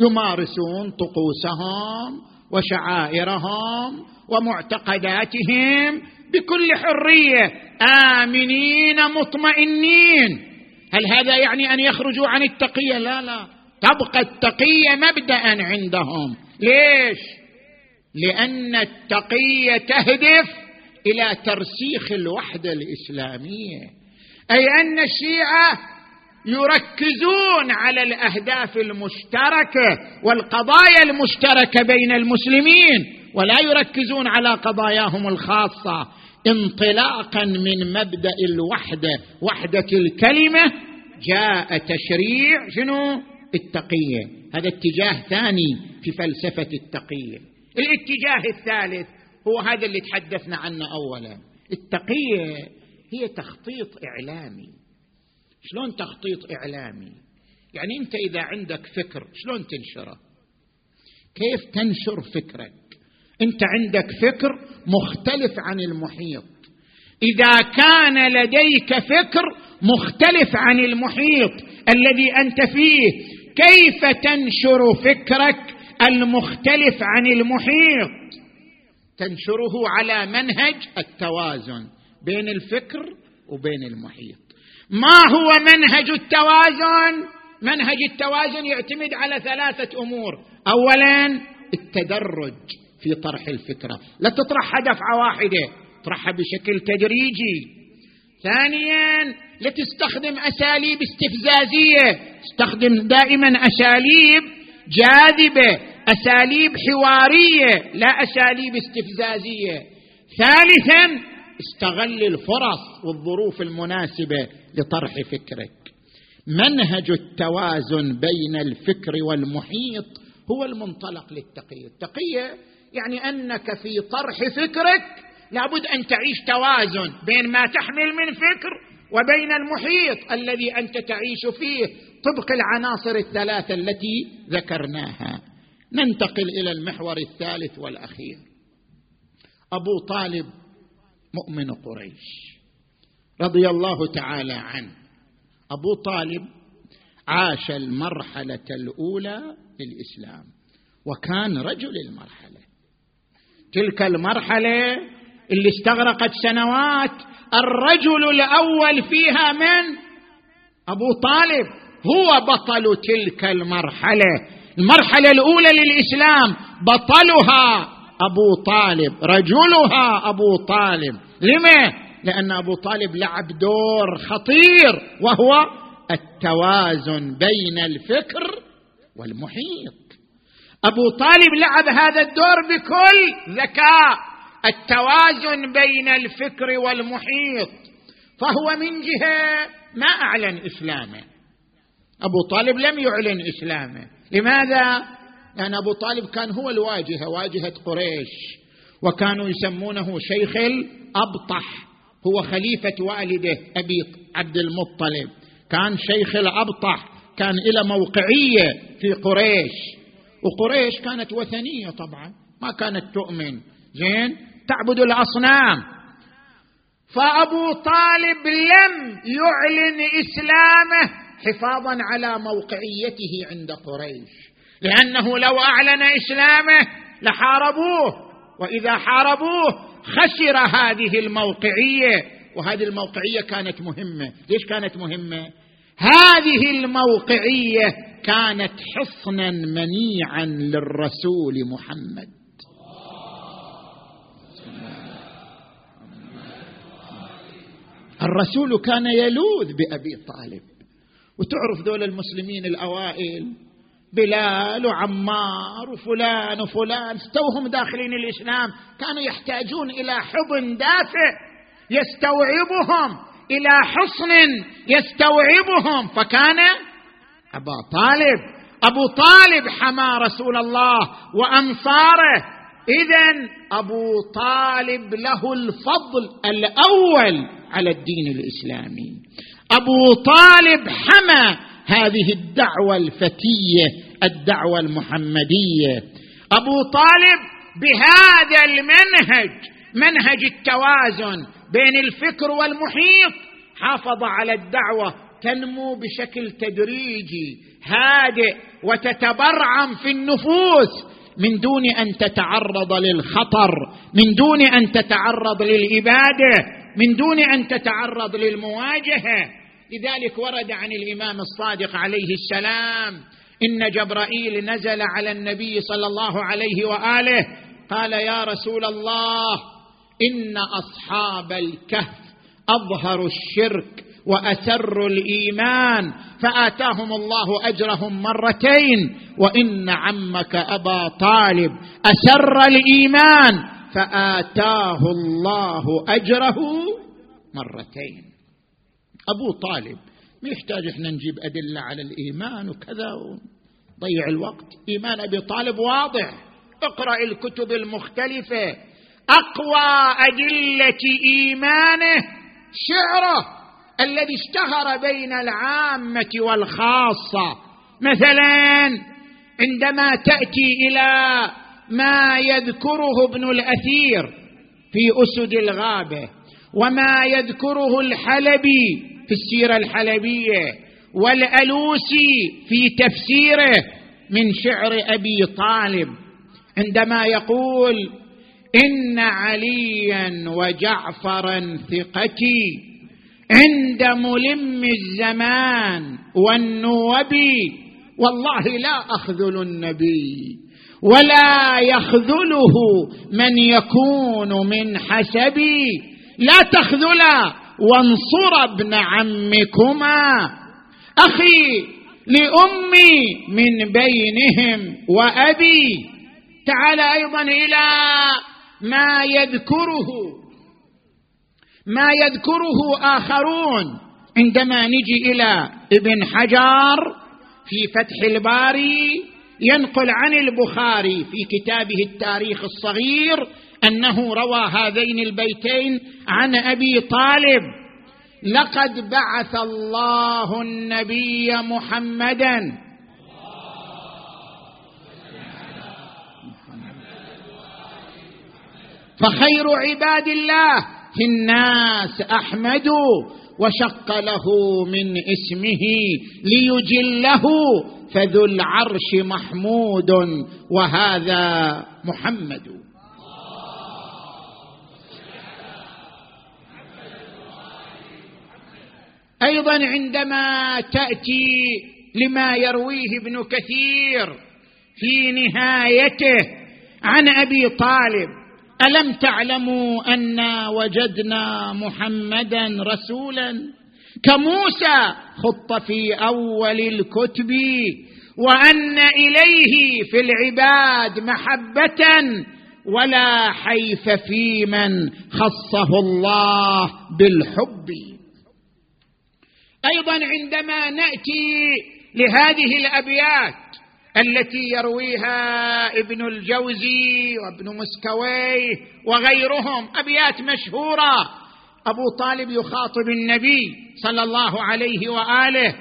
يمارسون طقوسهم وشعائرهم ومعتقداتهم بكل حرية. آمنين مطمئنين. هل هذا يعني أن يخرجوا عن التقية؟ لا لا. تبقى التقية مبدا عندهم. ليش؟ لأن التقية تهدف إلى ترسيخ الوحدة الإسلامية. أي أن الشيعة يركزون على الأهداف المشتركة والقضايا المشتركة بين المسلمين ولا يركزون على قضاياهم الخاصة انطلاقا من مبدأ الوحدة وحدة الكلمة جاء تشريع شنو؟ التقية. هذا اتجاه ثاني في فلسفة التقية. الاتجاه الثالث هو هذا اللي تحدثنا عنه اولا. التقية هي تخطيط إعلامي. شلون تخطيط إعلامي؟ يعني أنت إذا عندك فكر شلون تنشره؟ كيف تنشر فكرك؟ أنت عندك فكر مختلف عن المحيط. إذا كان لديك فكر مختلف عن المحيط الذي أنت فيه كيف تنشر فكرك المختلف عن المحيط؟ تنشره على منهج التوازن. بين الفكر وبين المحيط. ما هو منهج التوازن؟ منهج التوازن يعتمد على ثلاثة أمور. اولا التدرج في طرح الفكرة. لا تطرح دفعه واحدة اطرحها بشكل تدريجي. ثانيا لا تستخدم أساليب استفزازية. استخدم دائما أساليب جاذبة أساليب حوارية لا أساليب استفزازية. ثالثا استغل الفرص والظروف المناسبة لطرح فكرك. منهج التوازن بين الفكر والمحيط هو المنطلق للتقيه التقيه يعني أنك في طرح فكرك لابد أن تعيش توازن بين ما تحمل من فكر وبين المحيط الذي أنت تعيش فيه طبق العناصر الثلاثة التي ذكرناها. ننتقل إلى المحور الثالث والأخير. أبو طالب مؤمن قريش. رضي الله تعالى عنه أبو طالب عاش المرحلة الأولى للاسلام وكان رجل المرحلة. تلك المرحلة اللي استغرقت سنوات الرجل الأول فيها من؟ أبو طالب. هو بطل تلك المرحلة. المرحلة الأولى للإسلام بطلها أبو طالب. رجلها أبو طالب. لما لأن أبو طالب لعب دور خطير وهو التوازن بين الفكر والمحيط. أبو طالب لعب هذا الدور بكل ذكاء التوازن بين الفكر والمحيط. فهو من جهة ما أعلن إسلامه. أبو طالب لم يعلن إسلامه. لماذا؟ لأن أبو طالب كان هو الواجهة واجهة قريش وكانوا يسمونه شيخ الأبطح هو خليفة والده أبي عبد المطلب. كان شيخ الأبطح كان له موقعية في قريش وقريش كانت وثنية طبعا ما كانت تؤمن. زين؟ تعبد الأصنام. فأبو طالب لم يعلن إسلامه حفاظا على موقعيته عند قريش. لأنه لو أعلن إسلامه لحاربوه وإذا حاربوه خسر هذه الموقعية. وهذه الموقعية كانت مهمة. ليش كانت مهمة؟ هذه الموقعية كانت حصنا منيعا للرسول محمد. الرسول كان يلوذ بأبي طالب. وتعرف دول المسلمين الأوائل؟ بلال وعمار وفلان وفلان استوهم داخلين الإسلام. كانوا يحتاجون إلى حضن دافئ يستوعبهم إلى حصن يستوعبهم. فكان أبا طالب أبو طالب حمى رسول الله وأنصاره. اذا أبو طالب له الفضل الأول على الدين الإسلامي. أبو طالب حمى هذه الدعوة الفتية الدعوة المحمدية. أبو طالب بهذا المنهج منهج التوازن بين الفكر والمحيط حافظ على الدعوة تنمو بشكل تدريجي هادئ وتتبرعم في النفوس. من دون أن تتعرض للخطر من دون أن تتعرض للإبادة من دون أن تتعرض للمواجهة. لذلك ورد عن الإمام الصادق عليه السلام إن جبرائيل نزل على النبي صلى الله عليه وآله قال يا رسول الله إن أصحاب الكهف أظهروا الشرك وأسروا الإيمان فآتاهم الله أجرهم مرتين وإن عمك أبا طالب أسر الإيمان فآتاه الله أجره مرتين. أبو طالب ما يحتاج إحنا نجيب أدلة على الإيمان وكذا ضيع الوقت. إيمان أبي طالب واضح. اقرأ الكتب المختلفة. أقوى أدلة إيمانه شعره الذي اشتهر بين العامة والخاصة. مثلا عندما تأتي إلى ما يذكره ابن الأثير في أسد الغابة وما يذكره الحلبي في السيرة الحلبية والألوسي في تفسيره من شعر أبي طالب عندما يقول إن عليا وجعفرا ثقتي عند ملم الزمان والنوب والله لا أخذل النبي ولا يخذله من يكون من حسبي لا تخذلا وانصر ابن عمكما. أخي لأمي من بينهم وأبي. تعال أيضا إلى ما يذكره. ما يذكره آخرون. عندما نجي إلى ابن حجر في فتح الباري ينقل عن البخاري في كتابه التاريخ الصغير أنه روى هذين البيتين عن أبي طالب. لقد بعث الله النبي محمدا. فخير عباد الله في الناس أحمد وشق له من اسمه ليجله فذو العرش محمود وهذا محمد. عندما تأتي لما يرويه ابن كثير في نهايته عن أبي طالب ألم تعلموا انا وجدنا محمدا رسولا؟ كموسى خط في أول الكتب وأن إليه في العباد محبة ولا حيف في من خصه الله بالحب. أيضا عندما نأتي لهذه الأبيات التي يرويها ابن الجوزي وابن مسكويه وغيرهم أبيات مشهورة. أبو طالب يخاطب النبي صلى الله عليه وآله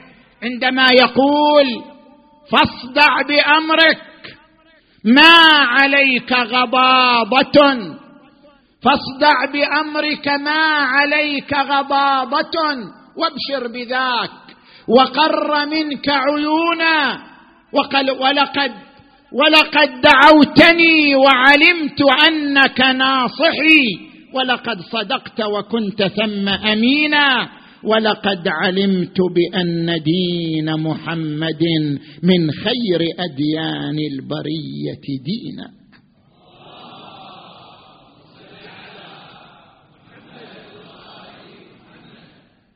عندما يقول فاصدع بأمرك ما عليك غضاضه فاصدع بأمرك ما عليك غضاضه وابشر بذاك وقر منك عيونا وقل ولقد ولقد دعوتني وعلمت أنك ناصحي ولقد صدقت وكنت ثم أمينا ولقد علمت بأن دين محمد من خير أديان البرية دينا.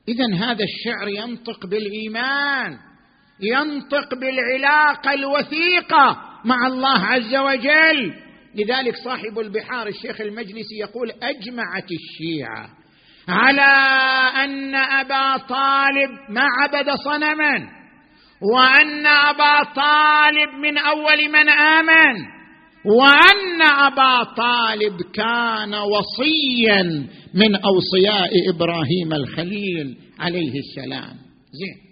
اذا هذا الشعر ينطق بالإيمان ينطق بالعلاقة الوثيقة مع الله عز وجل. لذلك صاحب البحار الشيخ المجلسي يقول أجمعت الشيعة على أن أبا طالب ما عبد صنما وأن أبا طالب من أول من آمن. وأن أبا طالب كان وصيا من أوصياء إبراهيم الخليل عليه السلام. زين.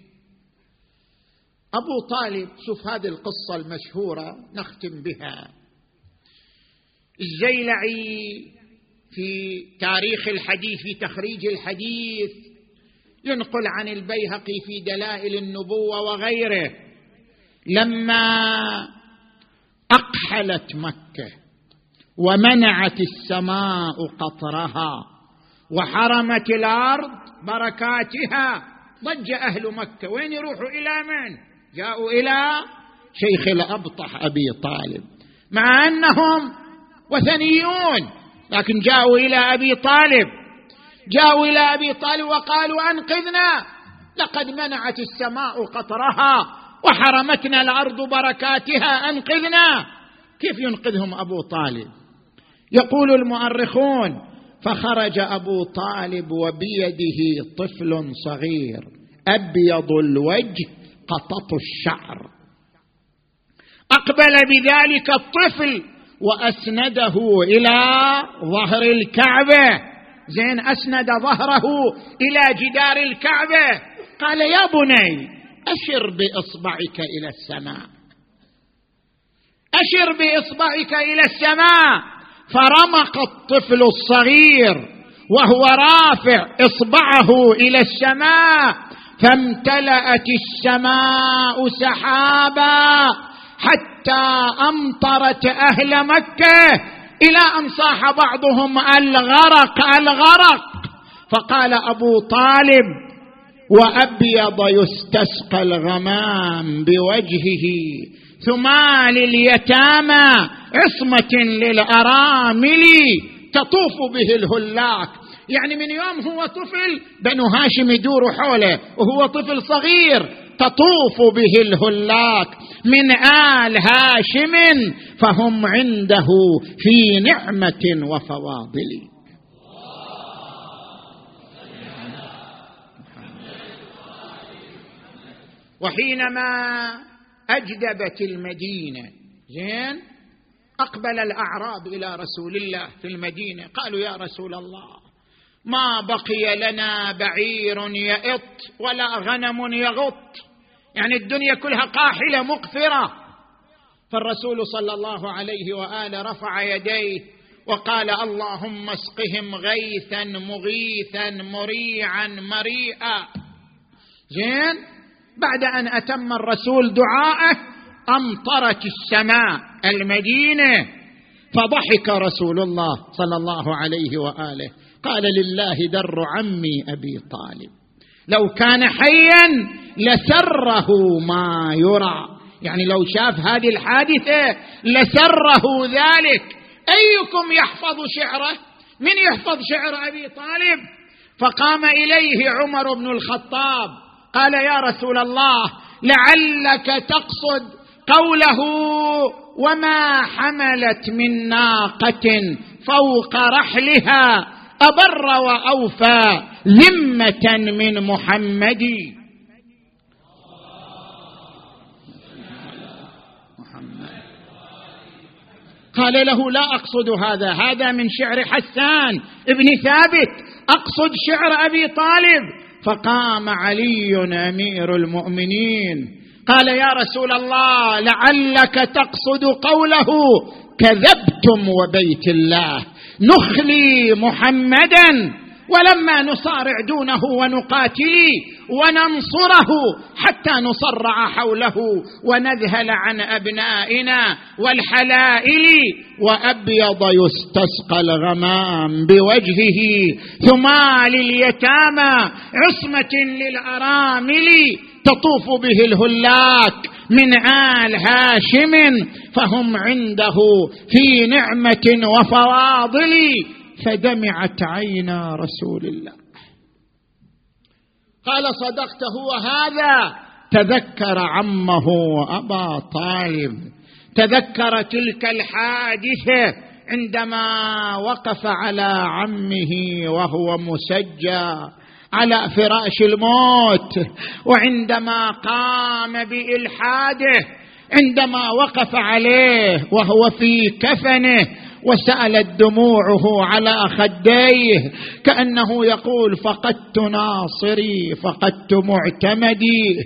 أبو طالب شوف هذه القصة المشهورة نختم بها. الزيلعي في تاريخ الحديث في تخريج الحديث ينقل عن البيهقي في دلائل النبوة وغيره. لما اقحلت مكة ومنعت السماء قطرها وحرمت الأرض بركاتها. ضج أهل مكة. وين يروحوا؟ إلى من؟ جاءوا إلى شيخ الأبطح أبي طالب. مع أنهم وثنيون لكن جاءوا إلى أبي طالب. جاءوا إلى أبي طالب وقالوا أنقذنا. لقد منعت السماء قطرها. وحرمتنا الأرض بركاتها أنقذنا. كيف ينقذهم أبو طالب؟ يقول المؤرخون فخرج أبو طالب وبيده طفل صغير أبيض الوجه قطط الشعر. أقبل بذلك الطفل وأسنده إلى ظهر الكعبة. زين أسند ظهره إلى جدار الكعبة. قال يا بني أشر بإصبعك إلى السماء. أشر بإصبعك إلى السماء. فرمق الطفل الصغير وهو رافع إصبعه إلى السماء. فامتلأت السماء سحابا حتى أمطرت أهل مكة إلى أن صاح بعضهم الغرق الغرق. فقال أبو طالب وأبيض يستسقى الغمام بوجهه. ثمال اليتامى عصمة للأرامل تطوف به الهلاك. يعني من يوم هو طفل بنو هاشم يدور حوله وهو طفل صغير تطوف به الهلاك. من آل هاشم فهم عنده في نعمة وفواضل. وحينما أجدبت المدينة زين؟ أقبل الأعراب إلى رسول الله في المدينة قالوا يا رسول الله ما بقي لنا بعير يئط ولا غنم يغط. يعني الدنيا كلها قاحلة مقفرة. فالرسول صلى الله عليه وآله رفع يديه وقال اللهم اسقهم غيثا مغيثا مريعا مريئا. زين؟ بعد أن أتم الرسول دعاءه أمطرت السماء المدينة فضحك رسول الله صلى الله عليه وآله. قال لله در عمي أبي طالب. لو كان حيا لسره ما يرى. يعني لو شاف هذه الحادثة لسره ذلك. أيكم يحفظ شعره؟ من يحفظ شعر أبي طالب؟ فقام إليه عمر بن الخطاب. قال يا رسول الله لعلك تقصد قوله وما حملت من ناقة فوق رحلها أبر وأوفى ذمة من محمد. قال له لا أقصد هذا هذا من شعر حسان ابن ثابت أقصد شعر أبي طالب. فقام علي أمير المؤمنين. قال يا رسول الله لعلك تقصد قوله كذبتم وبيت الله. نخلي محمدا ولما نصارع دونه ونقاتل وننصره حتى نصرع حوله ونذهل عن أبنائنا والحلائل وأبيض يستسقى الغمام بوجهه. ثمال اليتامى عصمة للأرامل تطوف به الهلاك من آل هاشم فهم عنده في نعمة وفواضل. فدمعت عينا رسول الله. قال صدقت هو هذا؟ تذكر عمه ابا طالب تذكر تلك الحادثة عندما وقف على عمه وهو مسجى على فراش الموت. وعندما قام بإلحاده عندما وقف عليه وهو في كفنه وسالت دموعه على خديه كأنه يقول فقدت ناصري فقدت معتمدي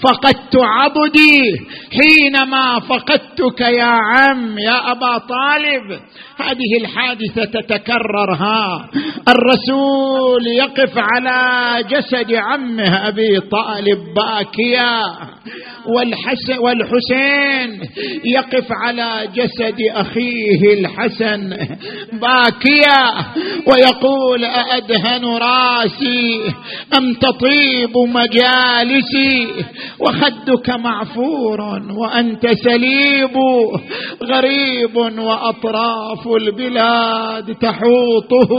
فقدت عضدي حينما فقدتك يا عم يا أبا طالب. هذه الحادثة تتكرر ها الرسول يقف على جسد عمه أبي طالب باكيا. والحسن والحسين يقف على جسد أخيه الحسن. باكيا ويقول أأدهن راسي أم تطيب مجالسي وخدك معفور وأنت سليب غريب وأطراف البلاد تحوطه.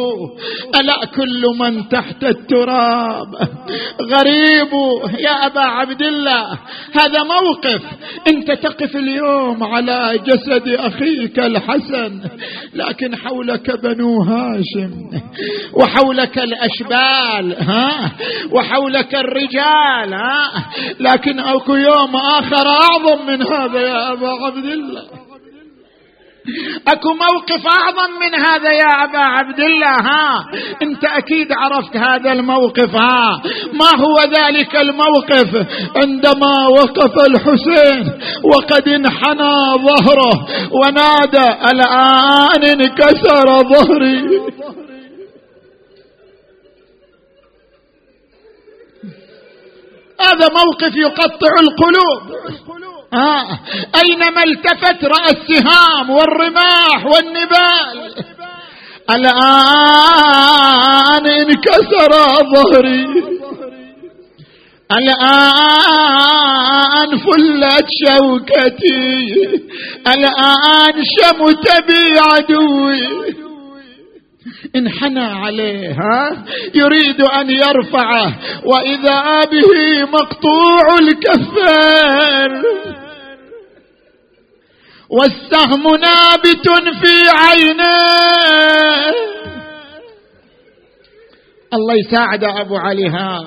ألا كل من تحت التراب؟ غريب يا أبا عبد الله هذا موقف. أنت تقف اليوم على جسد أخيك الحسن. لكن حولك بنو هاشم وحولك الأشبال ها؟ وحولك الرجال ها؟ لكن أكو يوم آخر أعظم من هذا يا أبا عبد الله. أكو موقف أعظم من هذا يا أبا عبد الله ها؟ أنت أكيد عرفت هذا الموقف ها؟ ما هو ذلك الموقف؟ عندما وقف الحسين وقد انحنى ظهره ونادى الآن انكسر ظهري. هذا موقف يقطع القلوب. آه. أينما التفت رأى السهام والرماح والنبال. الآن انكسر ظهري. الآن فلت شوكتي. الآن شمت بي عدوي انحنى عليه ها يريد أن يرفعه وإذا به مقطوع الكفين والسهم نابت في عينيه الله يساعد أبو علي ها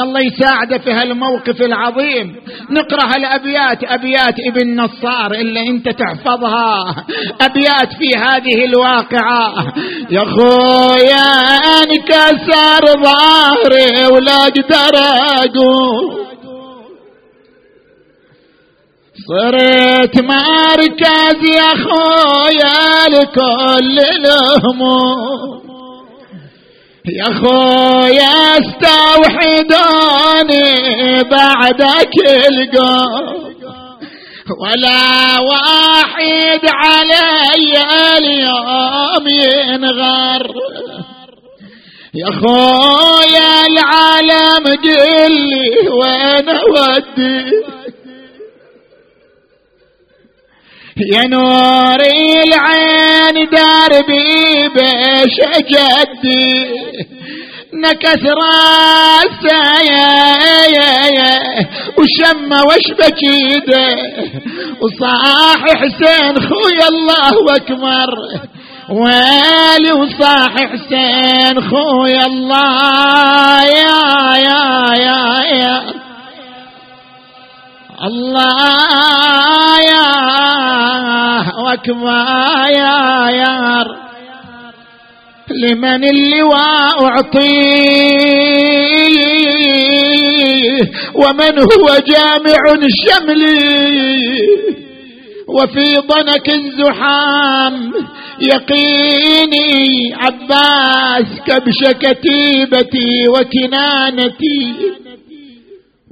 الله يساعده في هالموقف العظيم. نقرأ هالأبيات. أبيات ابن نصار إلا أنت تحفظها. أبيات في هذه الواقعة. يا خويا انكسر ظهري ولا أقدر اقوم صرت مركز يا خويا لكل الهموم يا خويا استوحدوني بعدك القوم. ولا واحد علي اليوم ينغر. يا خويا العالم قل لي وين أودي؟ يا نور العين دربي بش جدي نكث راسه يا يا يا. وشم وش بكيده وصاح حسين خويا الله أكبر. ويلي وصاح حسين خويا الله. يا يا يا يا. الله يا وكما يا يار. لمن اللواء أعطيه ومن هو جامع شملي وفي ضنك الزحام يقيني عباس كبش كتيبتي وكنانتي.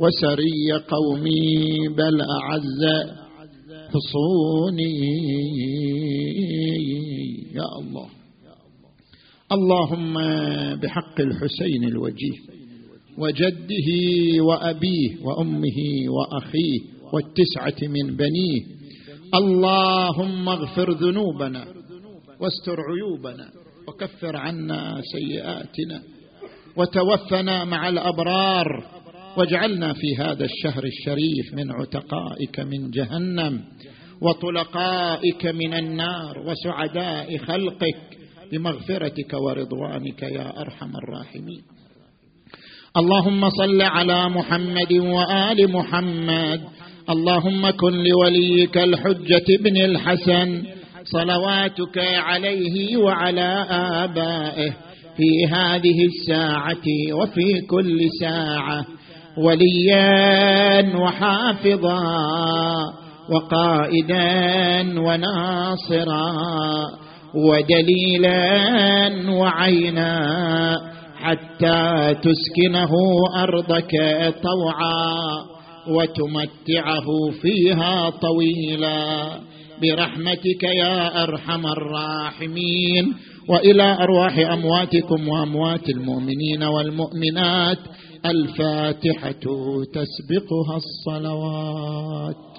وسري قومي بل أعز حصوني. يا الله. اللهم بحق الحسين الوجيه وجده وأبيه وأمه وأخيه والتسعة من بنيه. اللهم اغفر ذنوبنا واستر عيوبنا وكفر عنا سيئاتنا وتوفنا مع الأبرار واجعلنا في هذا الشهر الشريف من عتقائك من جهنم وطلقائك من النار وسعداء خلقك بمغفرتك ورضوانك يا أرحم الراحمين. اللهم صل على محمد وآل محمد. اللهم كن لوليك الحجة بن الحسن. صلواتك عليه وعلى آبائه في هذه الساعة وفي كل ساعة. وليا وحافظا وقائدا وناصرا ودليلا وعينا حتى تسكنه أرضك طوعا وتمتعه فيها طويلا برحمتك يا أرحم الراحمين وإلى أرواح أمواتكم وأموات المؤمنين والمؤمنات الفاتحة تسبقها الصلوات.